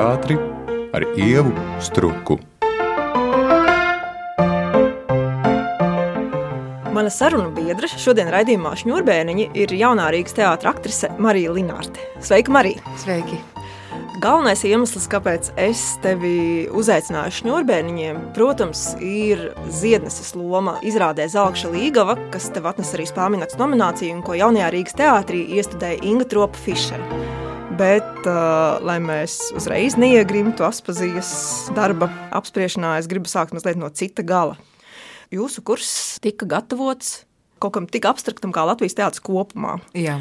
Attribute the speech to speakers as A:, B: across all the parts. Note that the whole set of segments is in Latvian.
A: teātri ar ievu struku.
B: Mana sarunu biedra šodien raidījumā Šņurbēniņa ir jaunā Rīgas teātra aktrise Marija Linārte. Sveika, Marija!
C: Sveiki!
B: Galvenais iemesls, kāpēc es tevi uzaicināju šņurbēniņiem, protams, ir Ziedneses loma izrādē Zelkša Līgava, kas tev atnes arī spēminaks nomināciju un ko jaunajā Rīgas teātrī iestudēja Inga Tropa Fišera. Bet, uh, lai mēs uzreiz neiegrimtu Aspazijas darba apspriešanā, es gribu sākt mazliet no cita gala. Jūsu kurs tika gatavots kaut kam tik abstraktam kā Latvijas teātris kopumā.
C: Jā.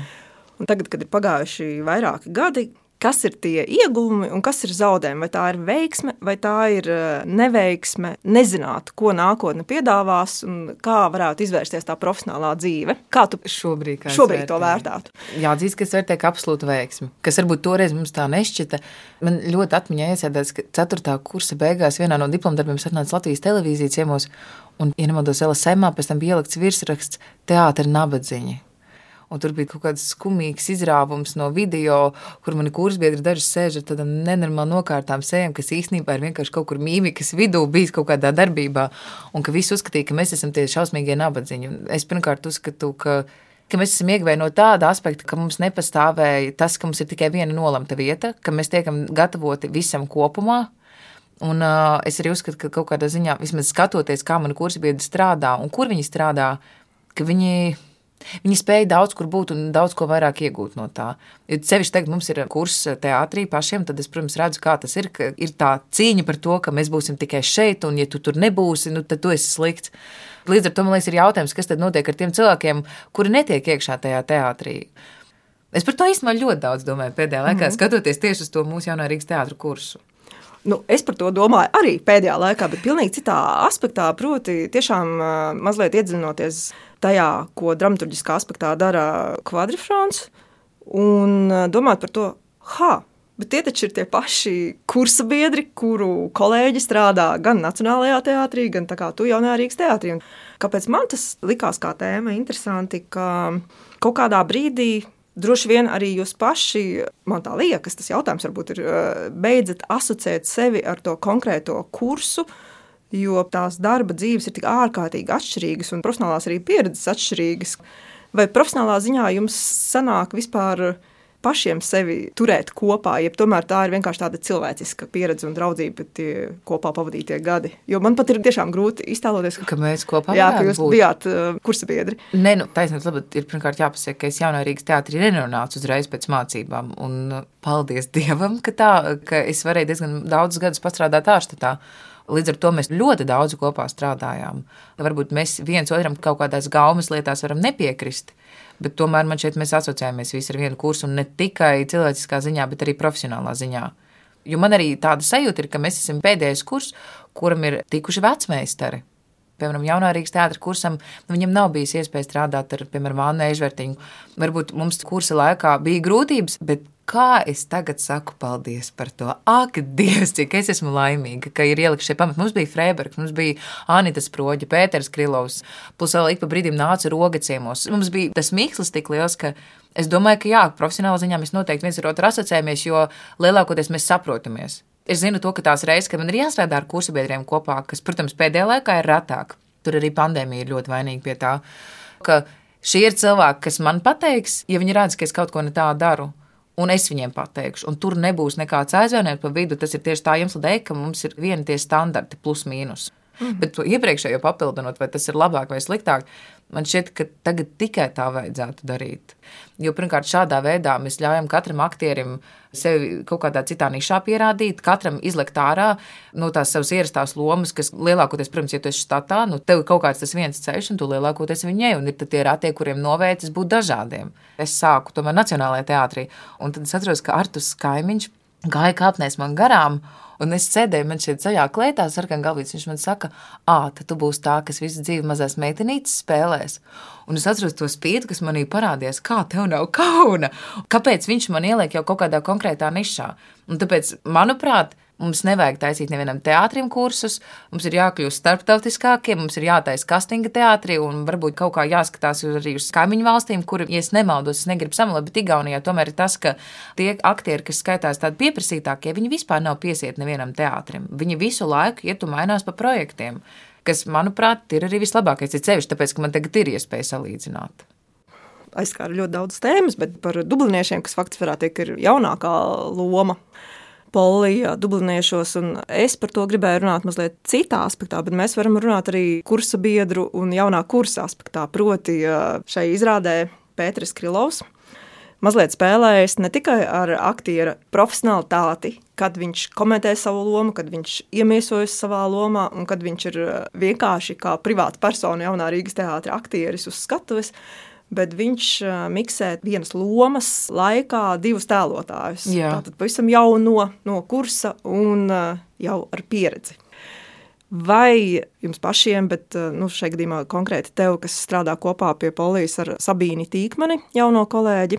B: Un tagad, kad ir pagājuši vairāki gadi, kas ir tie ieguvumi un kas ir zaudējumi. Vai tā ir veiksme, vai tā ir eh, neveiksme, nezināt, ko nākotne piedāvās un kā varētu izvērsties tā profesionālā dzīve. Kā tu
C: šobrīd, kā
B: šobrīd to vērtētu?
C: Jā, dzīves, kas vērtē kā absolūtu veiksmi, kas varbūt toreiz mums tā nešķita. Man ļoti atmiņā iesēdās, ka 4. kursa beigās vienā no diplomdarbiem atnāca Latvijas televīzijas ciemos, un, ja nemaldos, LSM pēc tam bija ielikts virsraksts Teātra nabadzīņa Un tur bija kaut kāds skumīgs izrāvums no video, kur mani kursbiedri daži sēž ar tādām nenormāli nokārtām sējām, kas īstenībā ir vienkārši kaut kur mīmikas vidū bijis kaut kādā darbībā, un ka visi uzskatīja, ka mēs esam tie šausmīgie nabadzīņi. Es pirmkārt uzskatu, ka ka mēs esam ieguvēji no tāda aspekta, ka mums nepastāvēja tas, ka mums ir tikai viena nolemta vieta, ka mēs tiekam gatavoti visam kopumā. Un uh, es arī uzskatu, ka kaut kādā ziņā, vismaz skatoties, kā mani kursabiedri strādā un kur viņi strādā, ka viņi Viņi spēja daudz kur būt un daudz ko vairāk iegūt no tā. Ja sevišķi tagad mums ir kurs teātrī pašiem, tad es, protams, redzu, kā tas ir. Ir tā cīņa par to, ka mēs būsim tikai šeit, un ja tu tur nebūsi, nu, tad tu esi slikts. Līdz ar to man liekas, ir jautājums, kas tad notiek ar tiem cilvēkiem, kuri netiek iekšā tajā teātrī. Es par to īstenībā ļoti daudz domāju pēdējā laikā, mm -hmm. skatoties tieši uz to mūsu jaunā Rīgas teātra kursu.
B: Nu, es par to domāju arī pēdējā laikā, bet pilnīgi citā aspektā, proti, tiešām mazliet iedzinoties tajā, ko dramaturgiskā aspektā dara kvadrifrons, un eh, domāt par to, ha, bet tie taču ir tie paši kursa biedri, kuru kolēģi strādā gan Nacionālajā teātrī, gan tā kā tu jaunajā Rīgas teātrī. Un kāpēc man tas likās kā tēma interesanti, ka kaut kādā brīdī Droši vien arī jūs paši, man tā liekas, tas jautājums varbūt ir, eh, beidzat asociēt sevi ar to konkrēto kursu, uh, jo tās darba dzīves ir tik ārkārtīgi atšķirīgas un profesionālās arī pieredzes atšķirīgas. Vai profesionālā ziņā jums sanāk vispār pašiem sevi turēt kopā, ja tomēr tā ir vienkārši tāda cilvēciska pieredze un draudzība, tie kopā pavadītie gadi. Jo man pat ir tiešām grūti iztēloties,
C: ka, ka mēs kopā
B: jā, ka jūs būt. bijāt uh, kursabiedri.
C: Nē, nu, taisnība, labi, ir pirmkārt jāpasaka, ka es jaunā Rīgas teātrī nenonācu uzreiz pēc mācībām, un uh, paldies Dievam, ka tā, ka es varēju diezgan daudz gadus pastrādāt ārštatā. Līdz ar to mēs ļoti daudz kopā strādājām. Varbūt mēs viens otram kaut kādās gaumas lietās varam nepiekrist, bet tomēr man šeit mēs asociējamies visi ar vienu kursu, ne tikai cilvēciskā ziņā, bet arī profesionālā ziņā. Jo man arī tāda sajūta ir, ka mēs esam pēdējais kurs, kuram ir tikuši vecmeistari. Piemēram, jaunā Rīgas teātris kursam, nu, viņam nav bijis iespēja strādāt ar, piemēram, Annu Ežvertiņu. Varbūt mums kursa laikā bija grūtības, bet kā es tagad saku paldies par to. Ak, Dievs, cik es esmu laimīga, ka ir ielikt šie pamati. Mums bija Freibergs, mums bija Anita Sproģa, Pēters Krilovs, plus vēl ik pa brīdim nāca roga ciemos. Mums bija tas mīkslis tik liels, ka es domāju, ka jā, profesionālā ziņā mēs noteikti viens ar otru asociējamies, jo lielākoties mēs saprotamies. Es zinu to, ka tās reizes, kad man ir jāstrādā ar kursabiedriem kopā, kas, protams, pēdējā laikā ir retāk, tur arī pandēmija ir ļoti vainīga pie tā, ka šie ir cilvēki, kas man pateiks, ja viņi redz, ka es kaut ko ne tā daru un es viņiem pateikšu. Un tur nebūs nekāds aizvainojums pa vidu. Tas ir tieši tā iemesla dēļ, ka mums ir vieni tie standarti, plus mīnus. Mm. Bet to iepriekšējo papildinot, vai tas ir labāk vai sliktāk, man šķiet, ka tagad tikai tā vajadzētu darīt. Jo pirmkārt, šādā veidā mēs ļaujam katram aktierim sevi kaut kādā citā nišā pierādīt, katram izlikt ārā no tās savas ierastās lomas, kas lielākoties, protams, ja tu esi štatā, nu tev ir kaut kāds tas viens ceļš, un tu lielākoties viņai, un ir tie ratie, kuriem novērts būt dažādiem. Es sāku tomēr Nacionālajā teātrī, un tad es atceros, ka Artus Kaimiņš gāja kāpnēs man garām. Un es sēdēju, man šeit zaļā klētā, sarkanā galvīte. Viņš man saka, ah, tad tu būsi tā, kas visu dzīvi mazās meitenītes spēlēs. Un es atceros to spīti, kas manī parādījās, kā tev nav kauna. Kāpēc viņš man ieliek jau kaut kādā konkrētā nišā? Un tāpēc, manuprāt, Mums nevajag taisīt nevienam teātrim kursus, mums ir jākļūst starptautiskākiem, mums ir jātaisa kastinga teātrī un varbūt kaut kā jāskatās arī uz kaimiņu valstīm, kur, ja es nemaldos, es negribu samalot, bet Igaunijā tomēr ir tas, ka tie aktieri, kas skaitās tādi pieprasītākie, viņi vispār nav piesiet nevienam teātrim. Viņi visu laiku iet un mainās pa projektiem, kas, manuprāt, ir arī vislabākais. Ir sevišķi tāpēc, ka man tagad ir iespēja salīdzināt
B: aizskāra ļoti daudz tēmas, bet par dubliniešiem, kas faktiski varētu teikt, ir jaunākā loma polija dubliniešos, un es par to gribēju runāt mazliet citā aspektā, bet mēs varam runāt arī kursa biedru un jaunā kursa aspektā. Proti, šai izrādē Pēters Krilovs mazliet spēlējis ne tikai ar aktiera profesionalitāti, kad viņš komentē savu lomu, kad viņš iemiesojas savā lomā, un kad viņš ir vienkārši kā privāta persona jaunā Rīgas teātra aktieris uz skatuves, bet viņš miksē vienas lomas laikā divus tēlotājus. Jā. Tātad pavisam jau no, no kursa un jau ar pieredzi. Vai jums pašiem, bet nu, šajā gadījumā konkrēti tev, kas strādā kopā pie polijas ar Sabīni Tīkmani, jauno kolēģi,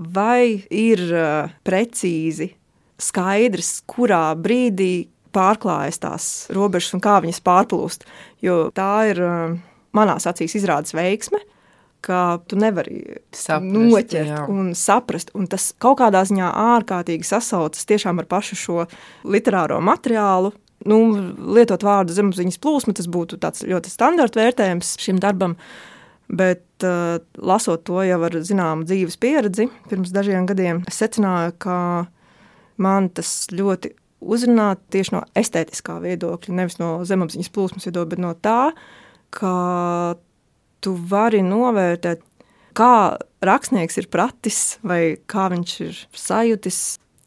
B: vai ir precīzi skaidrs, kurā brīdī pārklājas tās robežas un kā viņas pārplūst? Jo tā ir manās acīs izrādes veiksme ka tu nevari saprast, noķert jā. un saprast. Un tas kaut kādā ziņā ārkārtīgi sasaucas tiešām ar pašu šo literāro materiālu. Nu, lietot vārdu zemapziņas plūsma, tas būtu ļoti standarta vērtējums šim darbam. Bet, uh, lasot to jau ar zināmu dzīves pieredzi, pirms dažiem gadiem, es secināju, ka man tas ļoti uzrunā tieši no estētiskā viedokļa, nevis no zemapziņas plūsmas viedokļa, bet no tā, ka tu vari novērtēt, kā rakstnieks ir pratis vai kā viņš ir sajūtis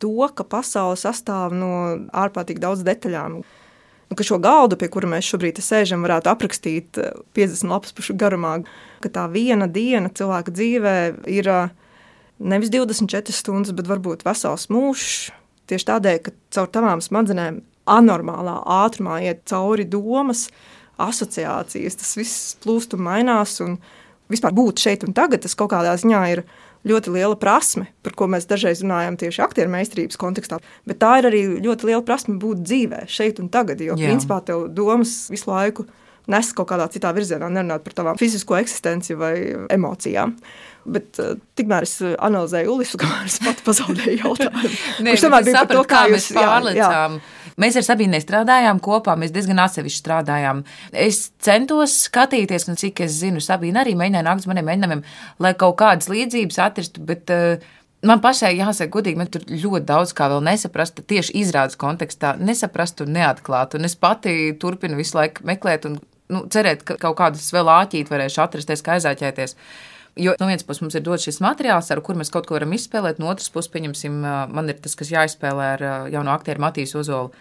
B: to, ka pasaule sastāv no ārkārtīgi daudz detaļām. Nu, ka šo galdu, pie kura mēs šobrīd sēžam, varētu aprakstīt 50 lapas pušu garumā, ka tā viena diena cilvēka dzīvē ir nevis 24 stundas, bet varbūt vesels mūžs. Tieši tādēļ, ka caur tavām smadzenēm anormālā ātrumā iet cauri domas, asociācijas, tas viss plūst un mainās. Un vispār būt šeit un tagad, tas kaut kādā ziņā ir ļoti liela prasme, par ko mēs dažreiz runājam tieši aktieru meistarības kontekstā. Bet tā ir arī ļoti liela prasme būt dzīvē, šeit un tagad. Jo Jā. principā tev domas visu laiku nes kaut kādā citā virzienā, nerunāt par tavām fizisko eksistenci vai emocijām. Bet uh, tikmēr es analizēju Ulisu, kamēr es pati pazaudēju jautājumu.
C: Nē, Kurš tomēr bija par to, kā, kā jūs pārlecām. Jā, jā. Mēs ar Sabīnē strādājām kopā, mēs diezgan atsevišķi strādājām. Es centos skatīties, un cik es zinu, Sabīna arī mēģināja nākt uz maniem mēģinājumiem, lai kaut kādas līdzības atrastu. Bet, uh, Man pašai jāsaka, godīgi, man tur ļoti daudz kā vēl nesaprast, tieši izrādes kontekstā, nesaprast un neatklāt. Un es pati turpinu visu laiku meklēt un nu, cerēt, ka kaut kādas vēl āķīt varēšu atrasties, kā aizāķēties. Jo no vienas puses mums ir dots šis materiāls, ar kur mēs kaut ko varam izspēlēt, no otras puses, pieņemsim, man ir tas, kas jāizspēlē ar jauno aktieru Matīs Ozolu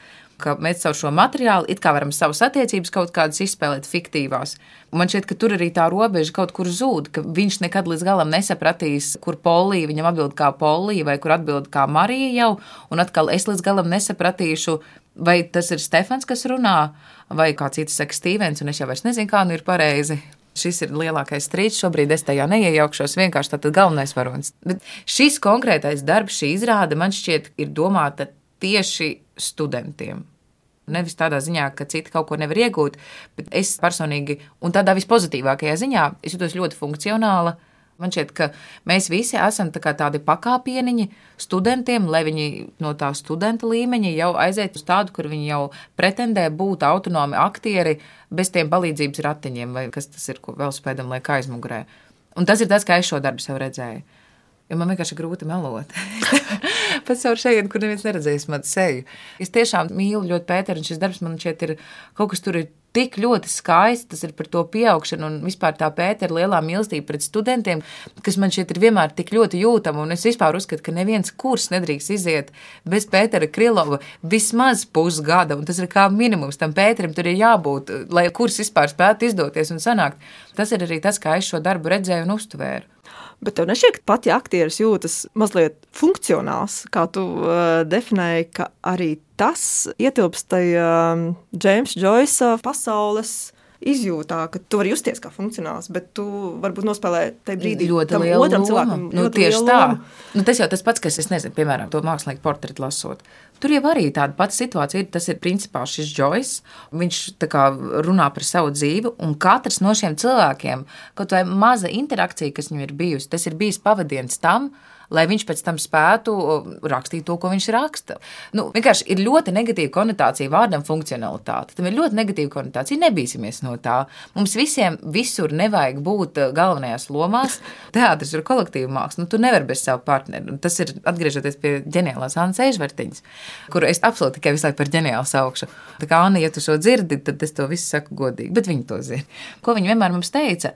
C: ka mēs caur šo materiālu it kā varam savas attiecības kaut kādas izspēlēt fiktīvās. Man šķiet, ka tur arī tā robeža kaut kur zūd, ka viņš nekad līdz galam nesapratīs, kur Polija viņam atbild kā Polija vai kur atbild kā Marija jau, un atkal es līdz galam nesapratīšu, vai tas ir Stefans, kas runā, vai kā cits saka Stīvens, un es jau vairs nezinu, kā nu ir pareizi. Šis ir lielākais strīds. Šobrīd es tajā neiejaukšos. Vienkārši tāds galvenais varonis. Bet šis konkrētais darbs, šī izrāde man šķiet, ir domāta tieši studentiem. Nevis tādā ziņā, ka citi kaut ko nevar iegūt, bet es personīgi, un tādā vispozitīvākajā ziņā, es jūtos ļoti funkcionāli. Man šķiet, ka mēs visi esam tā tādi pakāpieniņi studentiem, lai viņi no tā studenta līmeņa jau aiziet uz tādu, kur viņi jau pretendē būt autonomi aktieri bez tiem palīdzības ratiņiem, vai kas tas ir, ko vēl spēdam, lai kā aizmugurē. Un tas ir tas, kā es šo darbu sev redzēju. Jo man vienkārši ir grūti melot. Pat caur šeit, kur neviens neredzēs manu seju. Es tiešām mīlu ļoti Pēteru, un šis darbs man šeit ir kaut kas tur ir tik ļoti skaists, tas ir par to pieaugšanu un vispār tā Pētera lielā mīlestība pret studentiem, kas man šeit ir vienmēr tik ļoti jūtama. Un es vispār uzskatu, ka neviens kurs nedrīkst iziet bez Pētera Krilova vismaz pusgada, tas ir kā minimums tam Pēterim tur ir jābūt, lai kurs vispār spētu izdoties un sanākt. Tas ir arī tas, kā es šo darbu redzēju un uztvēru.
B: Bet tev nešķiet, ka pat ja aktieris jūtas mazliet funkcionāls, kā tu uh, definēji, ka arī tas ietilpst tajā uh, Džeimsa Džoisa pasaules izjūtā, ka tu vari justies kā funkcionāls, bet tu varbūt nospēlē tajā brīdī
C: ļoti
B: tam
C: lielu
B: otram
C: lomu.
B: cilvēkam.
C: Nu, tieši tā. Nu, tas jau tas pats, kas, es nezinu, piemēram, to mākslinieku portretu lasot. Tur jau arī tāda pati situācija ir. Tas ir principā šis Džojs. Viņš kā runā par savu dzīvi, un katrs no šiem cilvēkiem, kaut vai maza interakcija, kas viņam ir bijusi, tas ir bijis pavadiens tam, lai viņš pēc tam spētu rakstīt to, ko viņš raksta. Nu, vienkārši ir ļoti negatīva konotācija vārdam funkcionalitāte. Tam ir ļoti negatīva konotācija. Nebīsimies no tā. Mums visiem visur nevajag būt eh, galvenajās lomās. Teātris ir kolektīva māksla. Nu, tu nevari bez sava partnera. Tas ir atgriežoties pie ģeniālās Annas Ežvertiņas, kuru es absolūti tikai visu laiku par ģeniālu saukšu. Tā kā Anna, ja tu šo dzirdi, tad es to visu saku godīgi, bet viņi to zina. Ko viņi vienmēr mums teica?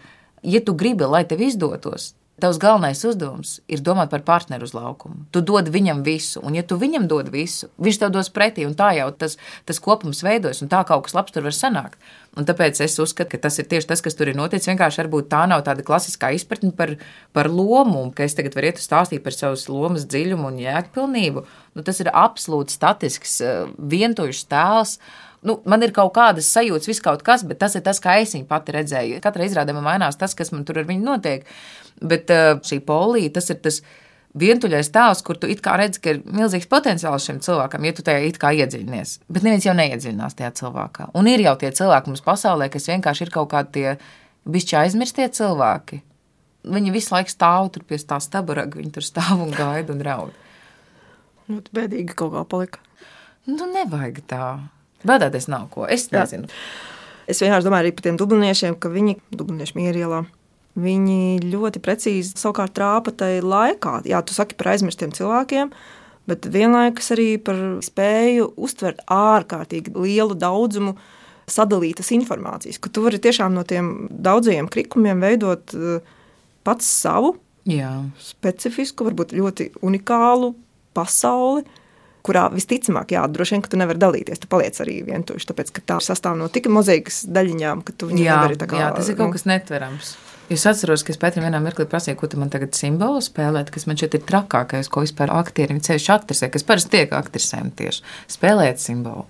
C: Ja tu gribi, lai tev izdotos, Tavs galvenais uzdevums ir domāt par partneru uz laukumu. Tu dod viņam visu, un, ja tu viņam dod visu, viņš tev dos pretī, un tā jau tas, tas kopums veidojas, un tā kaut kas labs tur var sanākt. Un tāpēc es uzskatu, ka tas ir tieši tas, kas tur ir noticis. Vienkārši varbūt tā nav tāda klasiskā izpratne par, par lomu, un ka es tagad varu iet uz stāstīt par savas lomas dziļumu un jēgpilnību. Nu, tas ir absolūti statisks, eh, vientuļš tēls. Nu, man ir kaut kādas sajūtas, vis kaut kas, bet tas ir tas, kā es viņu pati redzēju. Katrā izrādē man mainās tas, kas man tur ar viņu notiek. Bet uh, šī polija, tas ir tas vientuļais tēls, kur tu redzi, ka ir milzīgs potenciāls šim cilvēkam, ja tu tajā it kā iedziļinies. Bet neviens jau neiedziļinās tajā cilvēkā. Un ir jau tie cilvēki mums pasaulē, kas vienkārši ir kaut kādi tie bišķi aizmirstie cilvēki. Viņi visu laiku stāv tur pie tā staburaga, viņi tur stāv un gaida un raud.
B: Ļoti bēdīgi kaut kā palika.
C: Nu, nevajag tā. Bēdāties nav ko. Es
B: Jā.
C: nezinu.
B: Es vienkārši domāju par tiem dubliniešiem, ka viņi, dublinieši mierielā, viņi ļoti precīzi savukārt trāpa tajā laikā. Jā, tu saki par aizmirstiem cilvēkiem, bet vienlaikus arī par spēju uztvert ārkārtīgi lielu daudzumu sadalītas informācijas, ka tu vari tiešām no tiem daudzajiem krikumiem veidot eh, pats savu
C: Jā.
B: specifisku, varbūt ļoti unikālu pasauli, kurā visticamāk, jā, droši vien, ka tu nevari dalīties. Tu paliec arī vientuļš, tāpēc ka tā sastāv no tik mozaīkas daļiņām, ka tu viņu
C: Jā,
B: nevari tā kā.
C: jā, tas ir kaut
B: nu,
C: kas netverams. Es atceros, ka es Pēterim vienā mirklī prasīju, ko tu man tagad simbolu spēlēt, kas man šķiet ir trakākais, ko vispār aktierim ceļš aktrisē, kas parasti tiek aktrisēm tieši spēlēt simbolu.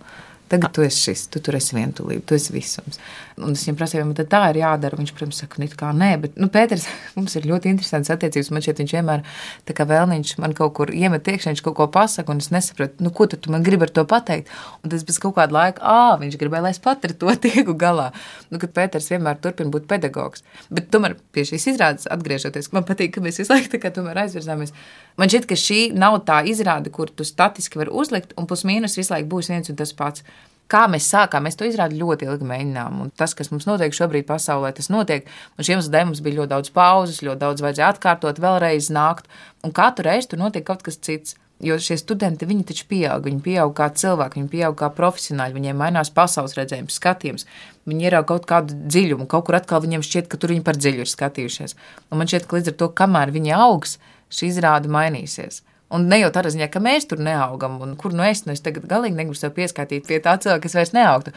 C: Tagad tu esi šis, tu tur esi vientulība, tu esi visums. Un es viņam prasīju, vai tā ir jādara. Viņš, protams, saka, nu, kā nē, bet, nu, Pēters, mums ir ļoti interesants attiecības. Man šķiet, viņš vienmēr tā kā vēlniņš man kaut kur iemet iekšā, viņš kaut ko pasaka, un es nesapratu, nu, ko tu man gribi ar to pateikt. Un tas pēc kaut kāda laika, ah, viņš gribēja, lai es pat ar to tieku galā. Nu, kad Pēters vienmēr turpina būt pedagogs. Bet tomēr pie šīs izrādes atgriežoties, man patīk, ka mēs visu laiku tā kā tomēr aizvirzāmies. Man šķiet, ka šī nav tā izrāde, kur tu statiski vari uzlikt, un plus mīnus visu laiku būs viens un tas pats. Kā mēs sākām, mēs to izrādi ļoti ilgi mēģinām. Un tas, kas mums notiek šobrīd pasaulē, tas notiek. Un šiem uzdevumiem mums bija ļoti daudz pauzes, ļoti daudz vajadzēja atkārtot, vēlreiz nākt. Un katru reizi tur notiek kaut kas cits. Jo šie studenti, viņi taču pieaug, viņi pieaug kā cilvēki, viņi pieaug kā profesionāļi, viņiem mainās pasaules redzējums, skatījums. Viņi ierauga kaut kādu dziļumu, kaut kur atkal viņiem šķiet, ka tur viņi par dziļu ir skatījušies. Un man šķiet, ka līdz ar to, kamēr viņi augs, šī izrāde mainīsies. Un ne jau tādā ziņā, ka mēs tur neaugam, un kur nu es, nu es tagad galīgi negribu sev pieskaitīt pie tā cilvēka, kas vairs neaugtu.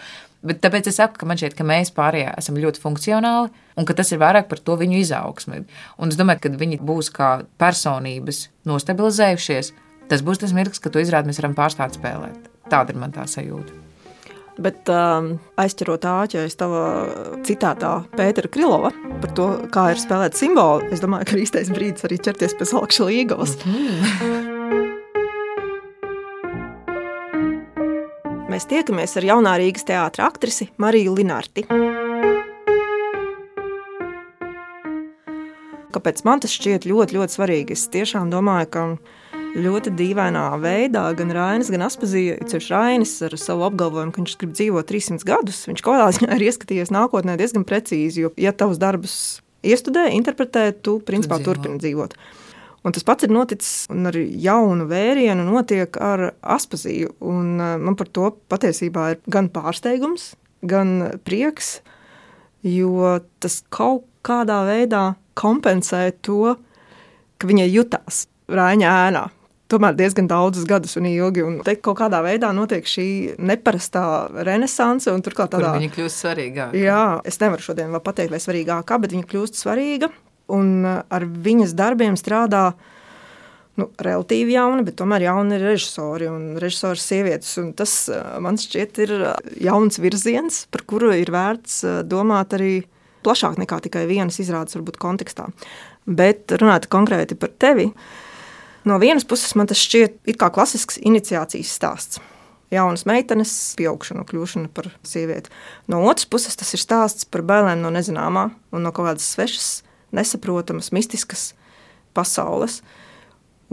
C: Bet tāpēc es saku, ka man šķiet, ka mēs pārējie esam ļoti funkcionāli, un ka tas ir vairāk par to viņu izaugsmi. Un es domāju, ka viņi būs kā personības nostabilizējušies. Tas būs tas mirklis, kad to izrādi mēs varam pārstāt spēlēt. Tāda ir man tā sajūta.
B: Bet um, aizķerot āķi aiz tava citātā Pētera Krilova par to, kā ir spēlēt simbolu, es domāju, ka ir īstais brīdis arī ķerties pie salkša līgavas. Mēs tiekamies ar jaunā Rīgas teātra aktrisi Mariju Linarti. Kāpēc man tas šķiet ļoti, ļoti svarīgi? Es tiešām domāju, ka ļoti dīvainā veidā gan Rainis, gan Aspazija, ceļš Rainis ar savu apgalvojumu, ka viņš grib dzīvot 300 gadus, viņš kaut kādā ziņā ir ieskatījies nākotnē diezgan precīzi, jo, ja tavus darbus iestudē, interpretē, tu principā
C: dzīvo.
B: turpini dzīvot. Un tas pats ir noticis, un ar jaunu vērienu notiek ar Aspaziju. Un eh, man par to patiesībā ir gan pārsteigums, gan prieks, jo tas kaut kādā veidā kompensē to, ka viņai jutās Rāņa ēnā. Tomēr diezgan daudzus gadus un ilgi. Un te kaut kādā veidā notiek šī neparastā renaissance, un turklāt
C: Kur
B: tādā
C: viņi kļūst svarīgāki.
B: Jā, es nevaru šodien vēl pateikt, vai svarīgākā, bet viņa kļūst svarīga. Un uh, ar viņas darbiem strādā nu, relatīvi jauni, bet tomēr jauni ir režisori un režisori sievietes. Un tas man šķiet ir jauns virziens, par kuru ir vērts domāt arī plašāk nekā tikai vienas izrādes varbūt kontekstā. Bet runāt konkrēti par tevi, no vienas puses man tas šķiet kā klasisks iniciācijas stāsts. Jaunas meitenes, pieaugšana, kļūšana par sievieti. No otras puses, tas ir stāsts par bailēm no nezināmā un no kaut kādas svešas, nesaprotamas, mistiskas pasaules.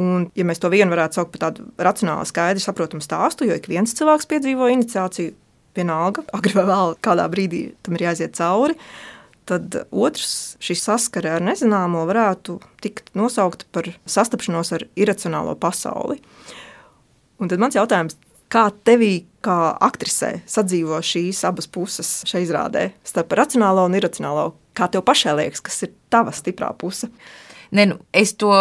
B: Un, ja mēs to vienu varētu saukt par tādu racionālu, skaidru, saprotamu stāstu, jo ik viens cilvēks piedzīvo iniciāciju, vienalga, agri vai vēl kādā brīdī tam ir jāiziet cauri, tad otrs, šī saskare ar nezināmo, varētu tikt nosaukt par sastapšanos ar iracionālo pasauli. Un tad mans jautājums, kā tevī, kā aktrisē, sadzīvo šīs abas puses šai izrādē, starp racionālo un iracionālo? Kā tev pašai liekas, kas ir tava stiprā puse?
C: Ne, nu, es to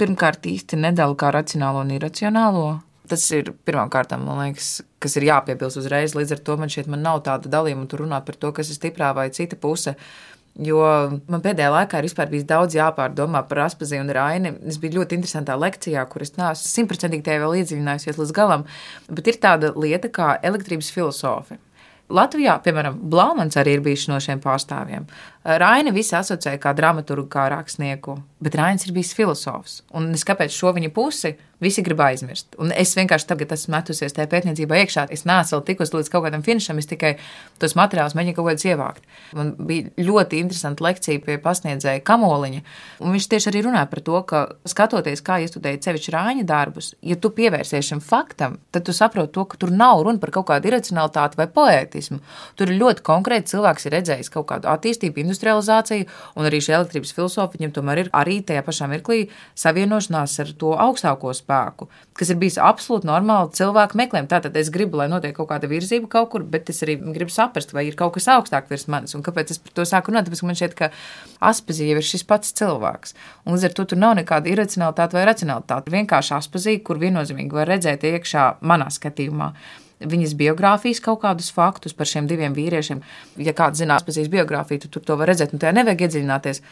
C: pirmkārt īsti nedalu kā racionālo un iracionālo. Tas ir pirmkārt, man liekas, kas ir jāpiebilst uzreiz. Līdz ar to man šeit man nav tāda dalījuma, tur runāt par to, kas ir stiprā vai cita puse. Jo man pēdējā laikā ir bijis daudz jāpārdomā par Aspaziju un Raini. Es biju ļoti interesantā lekcijā, kur es neesmu simtprocentīgi tajā vēl iedziļinājusies līdz galam. Bet ir tāda lieta kā elektrības filozofija. Latvijā, piemēram, Blāmans arī ir bijis no šiem pārstāvjiem. Raina visi asociē kā dramaturgu, kā rakstnieku, bet Rainis ir bijis filozofs. Un es kāpēc šo viņa pusi visi grib aizmirst. Un es vienkārši tagad esmu metusies tajā pētniecībā iekšā. Es neesmu vēl tikusi līdz kaut kādam finišam, es tikai tos materiālus mēģinu kaut kādus ievākt. Man bija ļoti interesanta lekcija pie pasniedzēja Kamoliņa. Un viņš tieši arī runāja par to, ka skatoties, kā iestudēja sevišķi Rāņa darbus, ja tu pievērsies šim faktam, tad tu saproti to, ka tur nav runa par kaut kādu iracionalitāti vai poētismu. Tur ir ļoti konkrēti cilvēks ir redzējis kaut kādu attīstību, industrializāciju, un arī šī elektrības filozofija viņam tomēr ir arī tajā pašā mirklī savienošanās ar to augstāko spēku, kas ir bijis absolūti normāli cilvēku meklējumi. Tātad es gribu, lai notiek kaut kāda virzība kaut kur, bet es arī gribu saprast, vai ir kaut kas augstāk virs manis. Un kāpēc es par to sāku runāt? Tāpēc man šķiet, ka Aspazija ir šis pats cilvēks. Un līdz ar to tur nav nekāda iracionalitāte vai racionalitāte. Vienkārši Aspazija, kur viennozīmīgi var redzēt iekšā manā skatījumā viņas biogrāfijas kaut kādus faktus par šiem diviem vīriešiem. Ja kāds zinās par viņas biogrāfiju, tad tur to var redzēt, un tajā nevajag iedziļināties.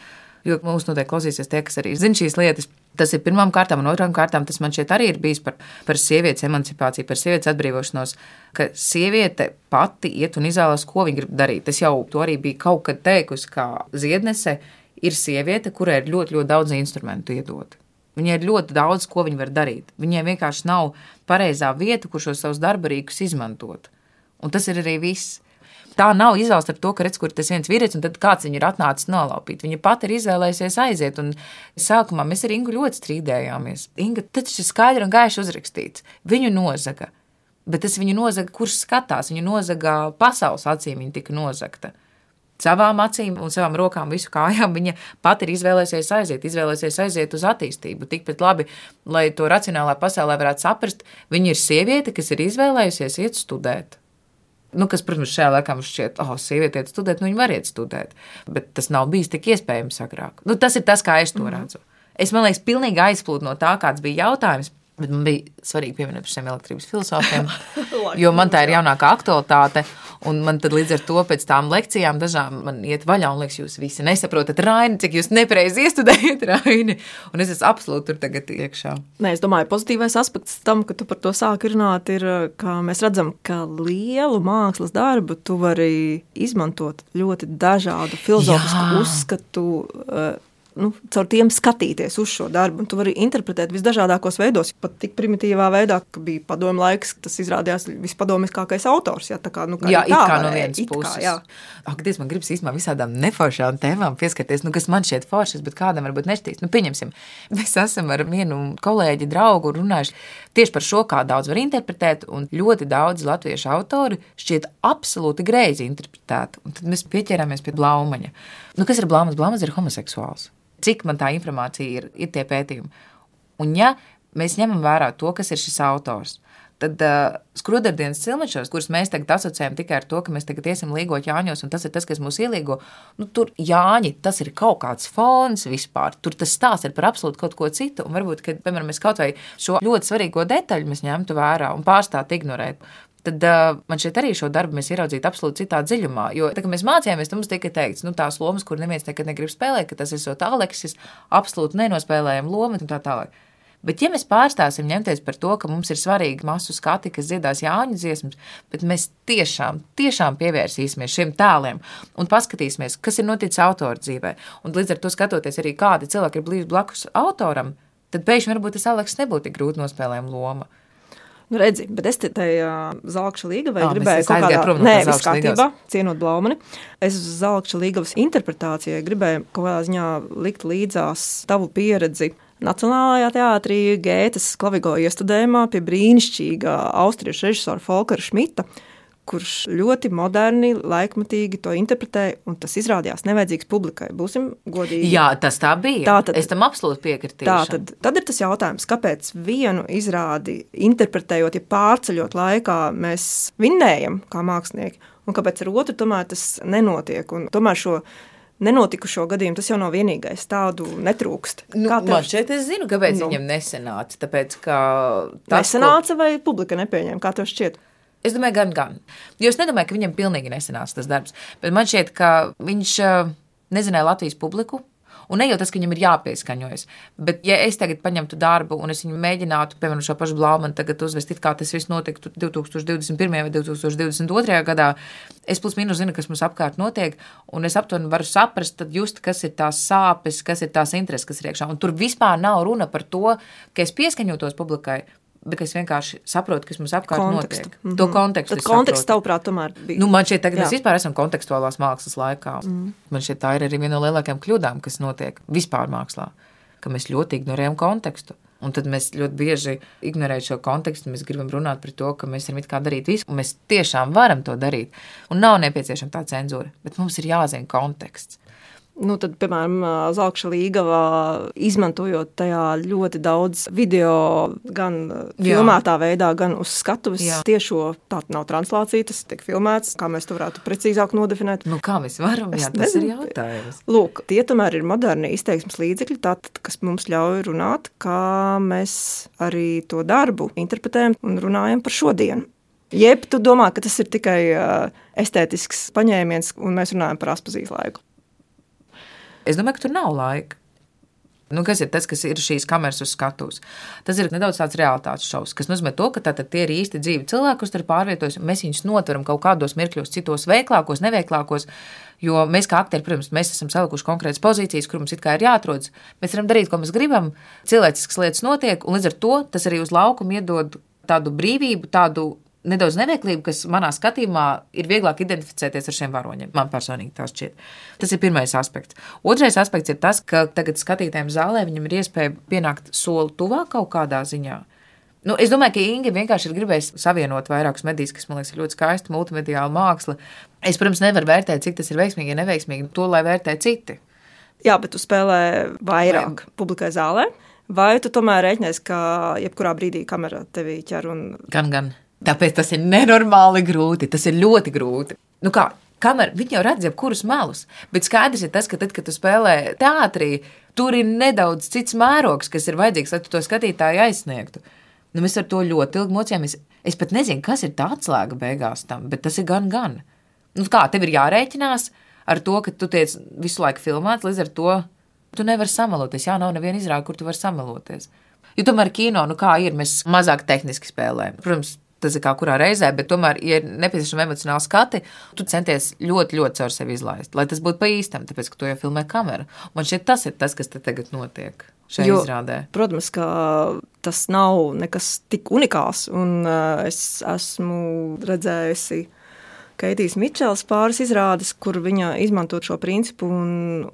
C: Jo mums noteikti klausīsies tie, kas arī zina šīs lietas. Tas ir pirmām kārtām, un otrām kārtām tas man šeit arī ir bijis par, par sievietes emancipāciju, par sievietes atbrīvošanos, ka sieviete pati iet un izvēlas, ko viņa grib darīt. Es jau to arī biju kaut kad teikusi, kā ziednese ir sieviete, kurai ir ļoti, ļoti daudz instrumentu iedot. Viņai ir ļoti daudz, ko viņa var darīt. Viņai vienkārši nav pareizā vieta, kur šos savus darba rīkus izmantot. Un tas ir arī viss. Tā nav izvēle ar to, ka redz, kur tas viens vīrietis, un tad kāds viņu ir atnācis nolaupīt. Viņa pati ir izvēlējusies aiziet, un sākumā mēs ar Ingu ļoti strīdējāmies. Inga, tas ir skaidri un gaiši uzrakstīts. Viņu nozaga, bet tas viņu nozaga, kurš skatās, viņu nozaga pasaules acīm, viņa tika nozagta savām acīm un savām rokām, visu kājām, viņa pati ir izvēlējusies aiziet, izvēlējusies aiziet uz attīstību. Tikpat labi, lai to racionālā pasaulē varētu saprast, viņa ir sieviete, kas ir izvēlējusies iet studēt. Nu, kas, protams, šajā laikā mums šķiet, oh, sieviete iet studēt, nu, viņa var iet studēt. Bet tas nav bijis tik iespējams agrāk. Nu, tas ir tas, kā es to mhm. redzu. Es, man liekas, pilnīgi aizplūdu no tā, kāds bija jautājums. Bet man bija svarīgi pieminēt par šiem elektrības filozofiem, jo man tā ir jaunākā aktualitāte. Un man līdz ar to pēc tām lekcijām dažām man iet vaļā, un liekas, jūs visi nesaprotat Raini, cik jūs nepareizi iestudējat Raini. Un es esmu absolūti tur tagad iekšā.
B: Nē, es domāju, pozitīvais aspekts tam, ka tu par to sāki runāt, ir, ka mēs redzam, ka lielu mākslas darbu tu vari izmantot ļoti dažādu filozofisku Jā. uzskatu uh, nu, caur tiem skatīties uz šo darbu. Tu vari interpretēt visdažādākos veidos, pat tik primitīvā veidā, ka bija padomu laiks, tas izrādījās vispadomiskākais autors. Jā,
C: kā, nu, kā jā, tā, kā no vienas puses. Kā, jā. Ak, Dievs, man gribas īstenībā visādām neforšām tēmām pieskarties, nu, kas man šķiet foršas, bet kādam varbūt nešķīs. Nu, pieņemsim, mēs esam ar vienu kolēģi, draugu runājuši tieši par šo, kā daudz var interpretēt, un ļoti daudz latviešu autori šķiet absolūti greizi interpretēti. Un tad mēs pieķērāmies pie Blaumaņa. Nu, kas ir Blaumaņs? Blaumaņs ir homoseksuāls cik man tā informācija ir, ir tie pētījumi. Un ja mēs ņemam vērā to, kas ir šis autors, tad uh, skrudardienas cilmečos, kurus mēs tagad asociējam tikai ar to, ka mēs tagad iesim līgot Jāņos, un tas ir tas, kas mūs ielīgo, nu, tur Jāņi, tas ir kaut kāds fons vispār, tur tas stāsts ir par absolūti kaut ko citu, un varbūt, ka, piemēram, mēs kaut vai šo ļoti svarīgo detaļu mēs ņemtu vērā un pārstāt ignorēt tad uh, man šeit arī šo darbu mēs ieraudzītu absolūti citā dziļumā. Jo, tā, kad mēs mācījāmies, mums tika teikts, nu, tās lomas, kur neviens nekad negrib spēlēt, ka tas so Aleksis, absolūti nenospēlējama loma un tā tālāk. Bet, ja mēs pārstāsim ņemties par to, ka mums ir svarīgi masu skati, kas dziedās Jāņa dziesmas, bet mēs tiešām, tiešām pievērsīsimies šiem tēliem un paskatīsimies, kas ir noticis autora dzīvē, un līdz ar to skatoties arī, kādi cilvēki ir bijuši blakus autoram, tad pēkšņi varbūt tas Aleks nebūtu tik grūti nospēlējama loma.
B: Nu, redzi, bet es te tajā zelta līgā vai
C: mēs
B: gribēju kaut kādā
C: no
B: nē, viss kārtībā, cienot Blaumani. Es uz zelta līgavas interpretācijai gribēju kaut kādā ziņā likt līdzās tavu pieredzi. Nacionālajā teātrī Gētas klavigo iestudējumā pie brīnišķīgā austriešu režisora Folkera Šmita, kurš ļoti moderni, laikmatīgi to interpretēja, un tas izrādījās nevajadzīgs publikai. Būsim godīgi.
C: Jā, tas tā bija.
B: Tātad-
C: es tam absolūti piekritīšu.
B: Tā tad, tad ir tas jautājums, kāpēc vienu izrādi interpretējot, ja pārceļot laikā, mēs vinnējam kā mākslinieki, un kāpēc ar otru tomēr tas nenotiek. Un tomēr šo nenotikušo gadījumu tas jau nav vienīgais. Tādu netrūkst.
C: Nu, man šeit es zinu, kāpēc
B: Nu.
C: viņam nesenāca. Tāpēc, ka tas, ko-
B: nesanāca vai publika nepieņēma? Kā tev šķiet?
C: Es domāju, gan, gan. Jo es nedomāju, ka viņam pilnīgi nesanāca tas darbs. Bet man šķiet, ka viņš eh, nezināja Latvijas publiku. Un ne jau tas, ka viņam ir jāpieskaņojas. Bet, ja es tagad paņemtu darbu un es viņu mēģinātu, piemēram, šo pašu blāmanu, tagad uzvest, kā tas viss notiktu 2021. vai 2022. gadā, es plus mīnus zinu, kas mums apkārt notiek, un es aptuveni varu saprast, tad just, kas ir tās sāpes, kas ir tās intereses, kas ir iekšā. Un tur vispār nav runa par to, ka es pieskaņotos publikai. Bet es vienkārši saprotu, kas mums apkārt
B: Kontekstu.
C: notiek. To kontekstu.
B: Tad konteksts, tavuprāt, tomēr bija.
C: Nu, man šķiet, mēs
B: Jā.
C: vispār esam kontekstuālās mākslas laikā. Mm. Man šķiet, tā ir arī viena no lielākajām kļūdām, kas notiek vispār mākslā. Ka mēs ļoti ignorējam kontekstu. Un tad mēs ļoti bieži ignorējam šo kontekstu. Mēs gribam runāt par to, ka mēs varam kā darīt visu, un mēs tiešām varam to darīt. Un nav nepieciešama tā cenzūra, bet mums ir jāzina konteksts.
B: Nu, tad, piemēram, Zelkša līgavā izmantojot tajā ļoti daudz video, gan
C: Jā.
B: filmētā veidā, gan uz skatuves.
C: Jā.
B: Tiešo tā nav translācija, tas tiek filmēts. Kā mēs to varētu precīzāk nodefinēt?
C: Nu, kā mēs varam?
B: Es
C: Jā, tas ir
B: nezinu.
C: jautājums.
B: Lūk, tie tomēr ir moderni izteiksmes līdzekļi, tātad, kas mums ļauj runāt, kā mēs arī to darbu interpretējam un runājam par šodienu. Jeb tu domā, ka tas ir tikai uh, estētisks paņēmiens, un mēs runājam par aspozīcijas laiku.
C: Es domāju, ka tur nav laika. Nu, kas ir tas, kas ir šīs kameras uz skatuves? Tas ir nedaudz tāds realitātes šovs, kas nozīmē to, ka tātad tie ir īsti dzīvi cilvēki, kas tur pārvietojas, mēs viņus notveram kaut kādos mirkļos, citos veiklākos, neveiklākos. Jo mēs, kā aktieri, protams, mēs esam salikuši konkrētas pozīcijas, kur mums ir jāatrodas. Mēs varam darīt, ko mēs gribam, cilvēciskas lietas notiek, un līdz ar to tas arī uz laukumu iedod tādu brīvību, tādu nedaudz neveiklību, kas manā skatījumā ir vieglāk identificēties ar šiem varoņiem. Man personīgi tas šķiet. Tas ir pirmais aspekts. Otrais aspekts ir tas, ka tagad skatītājiem zālē viņam ir iespēja pienākt soli tuvāk kaut kādā ziņā. Nu, es domāju, ka Inga vienkārši ir gribējusi savienot vairākus medijas, kas man liekas ļoti skaista multimediāla māksla. Es, protams, nevaru vērtēt, cik tas ir veiksmīgi, ja neveiksimīgi. To lai vērtē citi.
B: Jā, bet tu spēlē vairāk vai... publikai zālē. Vai tu tomēr rēķinies, ka jebkurā brīdī kamera tevi ķer un
C: Gan, gan. Tāpēc tas ir nenormāli grūti. Tas ir ļoti grūti. Nu kā, kamera, viņi jau redz jebkurus melus. Bet skaidrs ir tas, ka tad, kad tu spēlē teātrī, tur ir nedaudz cits mērogs, kas ir vajadzīgs, lai tu to skatītāju aizsniegtu. Nu, mēs ar to ļoti ilgi mocījāmies. Es pat nezinu, kas ir tā atslēga beigās tam, bet tas ir gan, gan. Nu, kā tev ir jārēķinās ar to, ka tu tiec visu laiku filmēts, līdz ar to tu nevari samaloties. Jā, nav neviena izrāda, kur tu vari samaloties. Jo tomēr kino, nu kā ir, mēs mazāk tehniski spēlējam. Protams, tas ir kā kurā reizē, bet tomēr, ja ir nepieciešama emocionāla skati, tu centies ļoti, ļoti caur sevi izlaist, lai tas būtu pa īstam, tāpēc, ka to jau filmē kamera. Man šķiet, tas ir tas, kas te tagad notiek
B: Jo,
C: izrādē.
B: Protams, ka tas nav nekas tik unikāls. Un, uh, es esmu redzējusi Keitijas Mičels pāris izrādes, kur viņa izmanto šo principu.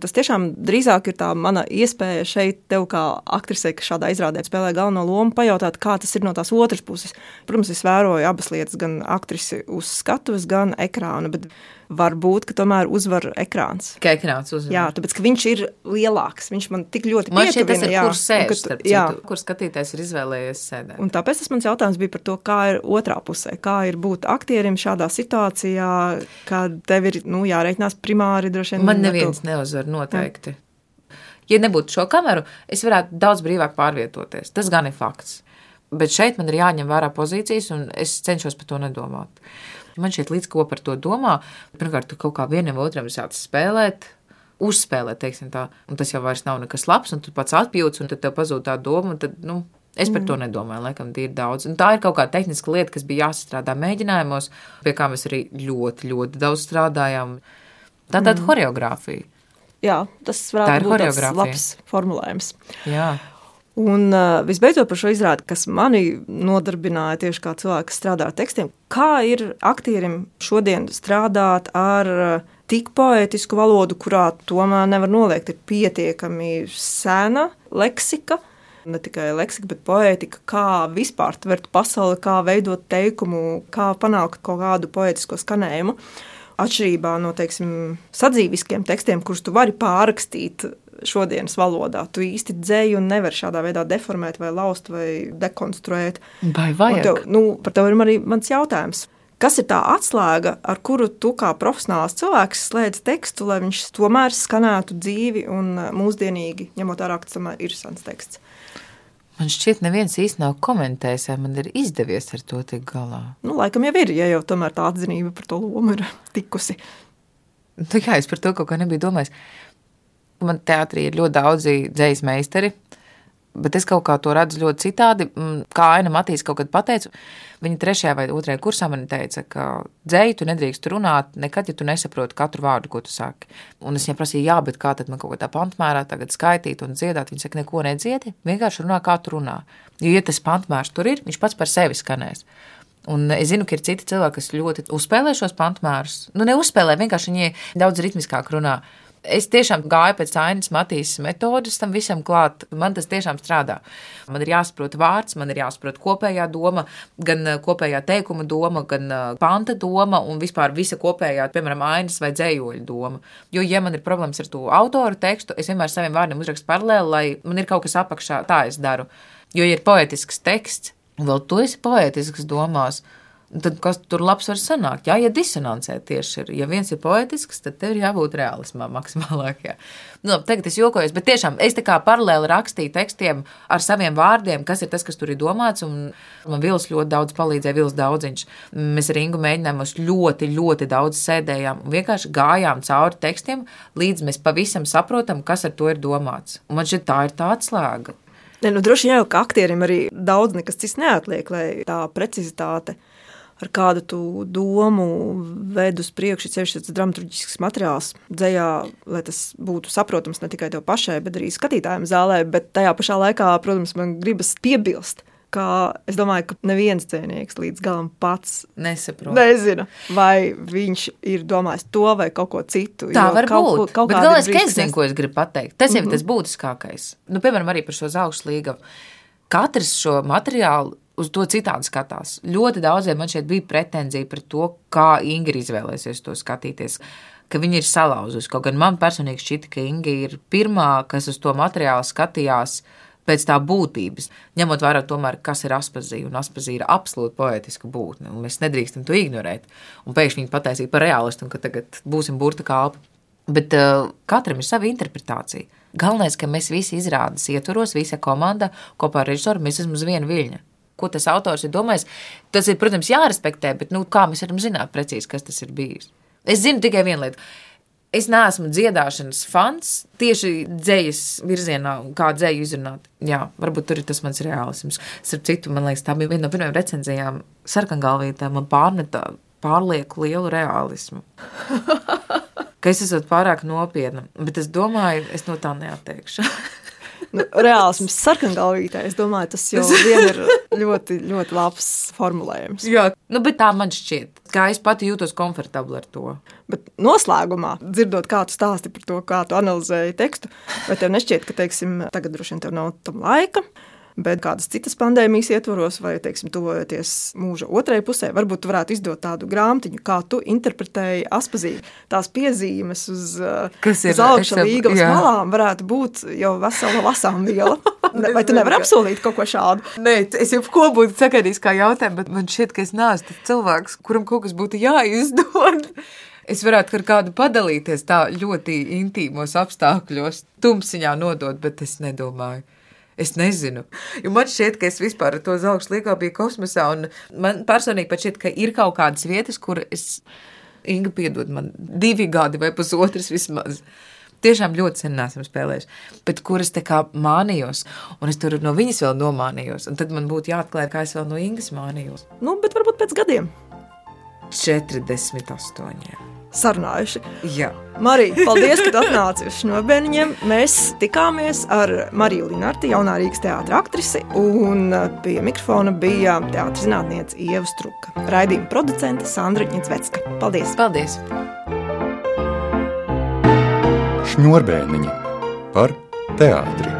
B: Tas tiešām drīzāk ir tā mana iespēja šeit, tev kā aktrisei, kas šādā izrādē spēlē galveno lomu, pajautāt, kā tas ir no tās otras puses. Protams, es vēroju abas lietas, gan aktrisi uz skatuves, gan ekrāna. Bet var būt, ka tomēr uzvar ekrāns.
C: Kā ekrāns uzmanīgs.
B: Jā, tāpēc ka viņš ir lielāks. Viņš man tik ļoti
C: Man šķiet, tas ir
B: jā,
C: kur sēž,
B: ka-
C: starp
B: jā.
C: citu, kur skatītājs ir izvēlējies sēdēt.
B: Un tāpēc tas mans jautājums bija par to, kā ir otrā pusē. Kā ir būt aktierim šādā situācijā, kad tev ir nu, jāreikinās primāri droši vien.
C: Man
B: ar to-
C: neviens neuzvar noteikti. Ja nebūtu šo kameru, es varētu daudz brīvāk pārvietoties. Tas gan ir fakts. Bet šeit man ir jāņem vērā pozīcijas, un es cenšos par to nedomāt. Man šķiet, līdz ko par to domā, pirmkārt, tu kaut kā vienam otram sāc spēlēt. uzspēlēt, teiksim tā. Un tas jau vairs nav nekas labs, un tu pats atjūti, un tad tev pazūd tā doma. un Tad, nu, Es par mm. to nedomāju, laikam, ir daudz. Un tā ir kaut kāda tehniska lieta, kas bija jāsastrādā mēģinājumos, pie kā mēs arī ļoti, ļoti daudz strādājām. Tā tāda mm. choreogrāfija.
B: Jā, tas varētu būt labs formulējums.
C: Jā.
B: Un uh, visbeidzot par šo izrādi, kas mani nodarbināja tieši kā cilvēks, kas strādā ar tekstiem, kā ir aktierim šodien strādāt ar uh, tik poētisku valodu, kurā tomēr nevar noliegt, ir pietiekami sena leksika. Ne tikai leksika, bet poētika, kā vispār tvert pasauli, kā veidot teikumu, kā panākt kaut kādu poētisko skanējumu. Atšķirībā no teiksim, sadzīviskiem tekstiem, kurus tu vari pārrakstīt šodienas valodā. Tu īsti dzēju un nevari šādā veidā deformēt, vai laust, vai dekonstruēt.
C: Vai vajag?
B: Tev, nu, par tevi ir arī mans jautājums. Kas ir tā atslēga, ar kuru tu kā profesionāls cilvēks slēdz tekstu, lai viņš tomēr skanētu dzīvi un mūsdienīgi, ņemot vērā, ka tas ir sens teksts?
C: Man šķiet, neviens īsti nav komentējis, vai man ir izdevies ar to tikt galā.
B: Nu, laikam jau ir, ja jau tomēr tā atzinība par to lomu ir tikusi.
C: Nu, jā, es par to kaut kā nebiju domājis. Man teātrī ir ļoti daudzi dzīslis meistari, bet es kaut kā to redzu ļoti citādi. Mm, kā Aina Matīs kaut kad pateica, viņa trešajā vai otrajā kursā man teica, ka dzēju tu nedrīkst runāt nekad, ja tu nesaproti katru vārdu, ko tu saki. Un es viņai prasīju, jā, bet kā tad man kaut kādā pantmērā tagad skaitīt un dziedāt? Viņa saka, neko nedziedi, vienkārši runā, kā tu runā. Jo, ja tas pantmērs tur ir, viņš pats par sevi skanēs. Un es zinu, ka ir citi cilvēki, kas ļoti uzspēlē šos pantmērus. Nu, neuzspēlē, vienkārši viņi daudz ritmiskāk runā. Es tiešām gāju pēc Ainas Matīsas metodas tam visam klāt. Man tas tiešām strādā. Man ir jāsaprot vārds, man ir jāsaprot kopējā doma, gan uh, kopējā teikuma doma, gan uh, panta doma un vispār visa kopējā, piemēram, ainas vai dzējoļa doma. Jo, ja man ir problēmas ar to autoru tekstu, es vienmēr saviem vārdiem uzrakstu paralēli, lai man ir kaut kas apakšā, tā es daru. Jo, ja ir poetisks teksts, vēl tu esi poetisks domās, Tad kas tur labs var sanākt? Jā, ja disonancē tieši ir. Ja viens ir poetisks, tad tev ir jābūt realismā maksimālākajā. Nu, tagad es jokojos, bet tiešām es tā kā paralēli rakstīju tekstiem ar saviem vārdiem, kas ir tas, kas tur ir domāts. Man Vils ļoti daudz palīdzēja, Vils daudziņš. Mēs ar Ingu mēģinājām, ļoti, ļoti daudz sēdējām un vienkārši gājām cauri tekstiem, līdz mēs pavisam saprotam, kas ar to ir domāts. Un man šķiet, tā ir tā atslēga.
B: Ne, nu, droši vien jau ka aktierim arī daudz nekas cits neatliek, lai tā precizitāte ar kādu tu domu ved uz priekšu, ceļš tas dramaturgisks materiāls dzējā, lai tas būtu saprotams ne tikai tev pašai, bet arī skatītājiem zālē, bet tajā pašā laikā, protams, man gribas piebilst, ka es domāju, ka neviens dzēnieks līdz galam pats
C: nesaprot.
B: Nezina, vai viņš ir domājis to vai kaut ko citu.
C: Tā var kaut, būt. Kaut bet galvenais, ka es zinu, ko es gribu pateikt. Tas jau mm -hmm. ir tas būtiskākais. Nu, piemēram, arī par šo zelta līgavu. Katrs šo materiālu uz to citādi skatās. Ļoti daudziem man šeit bija pretenzija par to, kā Inga izvēlēsies to skatīties. Ka viņa ir salauzusi. Kaut gan man personīgi šķita, ka Inga ir pirmā, kas uz to materiālu skatījās pēc tā būtības, ņemot vērā, tomēr, kas ir aspazīja. Un aspazīja ir absolūti poetiska būtne, un mēs nedrīkstam to ignorēt. Un pēkšņi viņi pataisīja par realistu, un ka tagad būsim burta kalpi. Bet uh, katram ir sava interpretācija. Galvenais, ka mēs visi izrādes ietvaros, visa komanda kopā ar režisoru, mēs esam uz vienu viļņu ko tas autors ir domājis. Tas ir, protams, jārespektē, bet nu, kā mēs varam zināt precīzi, kas tas ir bijis? Es zinu tikai vienu lietu. Es neesmu dziedāšanas fans tieši dzējas virzienā, kā dzēju izrunāt. Jā, varbūt tur ir tas mans realisms. Starp citu, man liekas, tā bija viena no pirmajām recenzijām. Sarkangalvītā man pārmetā pārlieku lielu realismu. ka es esmu pārāk nopietna, bet es domāju, es no tā neatteikšu.
B: nu, reālisms sarkangalvītē, es domāju, tas jau ir ļoti, ļoti labs formulējums.
C: Jā, nu, bet tā man šķiet, kā es pati jūtos komfortabli ar to.
B: Bet noslēgumā, dzirdot, kā tu stāsti par to, kā tu analizēji tekstu, vai tev nešķiet, ka, teiksim, tagad droši vien tev nav tam laika, bet kādas citas pandēmijas ietvaros, vai, teiksim, tuvojoties mūža otrajai pusē, varbūt tu varētu izdot tādu grāmatiņu, kā tu interpretēji aspazīvi. Tās piezīmes uz,
C: Kas
B: ir, uz augša līgavas malām varētu būt jau vesela lasām viela. Vai tu nevari apsolīt kaut ko šādu?
C: Nē, es jau ko būtu sagaidījis kā jautājumu, bet man šķiet, ka es neesmu cilvēks, kuram kaut kas būtu jāizdod. Es varētu ar kādu padalīties tā ļoti intīmos apstākļos, tumsiņā nodot, bet es nedomāju. Es nezinu. Jo man šķiet, ka es vispār to zelta līniju biju kosmosā. Man personīgi pat šķiet, ka ir kaut kādas vietas, kur es, Inga, piedod man, divi gadi vai pusotras vismaz. tiešām ļoti sen nesam spēlējuši, bet kuras tā kā mānījos, un es tur no viņas vēl nomānījos. Tad man būtu jāatklāj, kā es vēl no Ingas mānījos.
B: Nu, bet varbūt pēc gadiem
C: 48.
B: Sarunājuši.
C: Jā.
B: Marija, paldies, ka atnāci uz Šnobēniņiem. Mēs tikāmies ar Mariju Linarti, jaunā Rīgas teātra aktrisi, un pie mikrofona bija teātra zinātniece Ieva Struka, raidījuma producente Sandra Ņitsvecka. Paldies!
C: Paldies!
A: Šņurbēniņi par teātri.